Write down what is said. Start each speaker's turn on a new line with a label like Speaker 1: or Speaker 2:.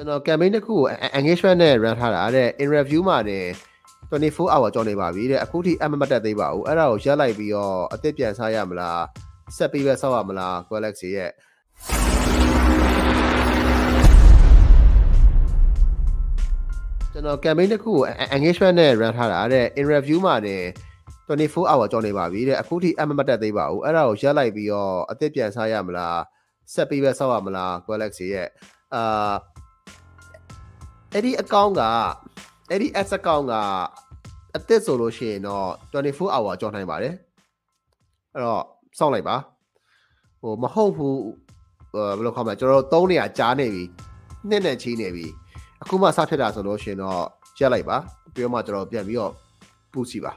Speaker 1: ကျွန်တော် campaign တစ်ခုကို engagement နဲ့ run ထားတာတဲ့ in review မှာတင်24 hour ကြောင်းနေပါပြီတဲ့အခုထိအမမတက်သေးပါဘူးအဲ့ဒါကိုရက်လိုက်ပြီးတော့အသစ်ပြန်စားရမလားဆက်ပြီးပဲဆောက်ရမလား Galaxy ရဲ့ကျွန်တော် campaign တစ်ခုကို engagement နဲ့ run ထားတာတဲ့ in review မှာတင်24 hour ကြောင်းနေပါပြီတဲ့အခုထိအမမတက်သေးပါဘူးအဲ့ဒါကိုရက်လိုက်ပြီးတော့အသစ်ပြန်စားရမလားဆက်ပြီးပဲဆောက်ရမလား Galaxy ရဲ့အာ အဲ့ဒီ account ကအဲ့ဒီ ads account ကအသစ်ဆိုလို့ရှိရင်တော့24 hour ကြောင်းနိုင်ပါတယ်အဲ့တော့စောင့်လိုက်ပါဟိုမဟုတ်ဘူးဘယ်လိုခေါ်မလဲကျွန်တော်တို့3နေရာကြားနေပြီနှစ်နဲ့ချီးနေပြီအခုမှစဖြစ်တာဆိုလို့ရှိရင်တော့ရက်လိုက်ပါပြီးတော့မှကျွန်တော်ပြန်ပြီးတော့ပူစီပါ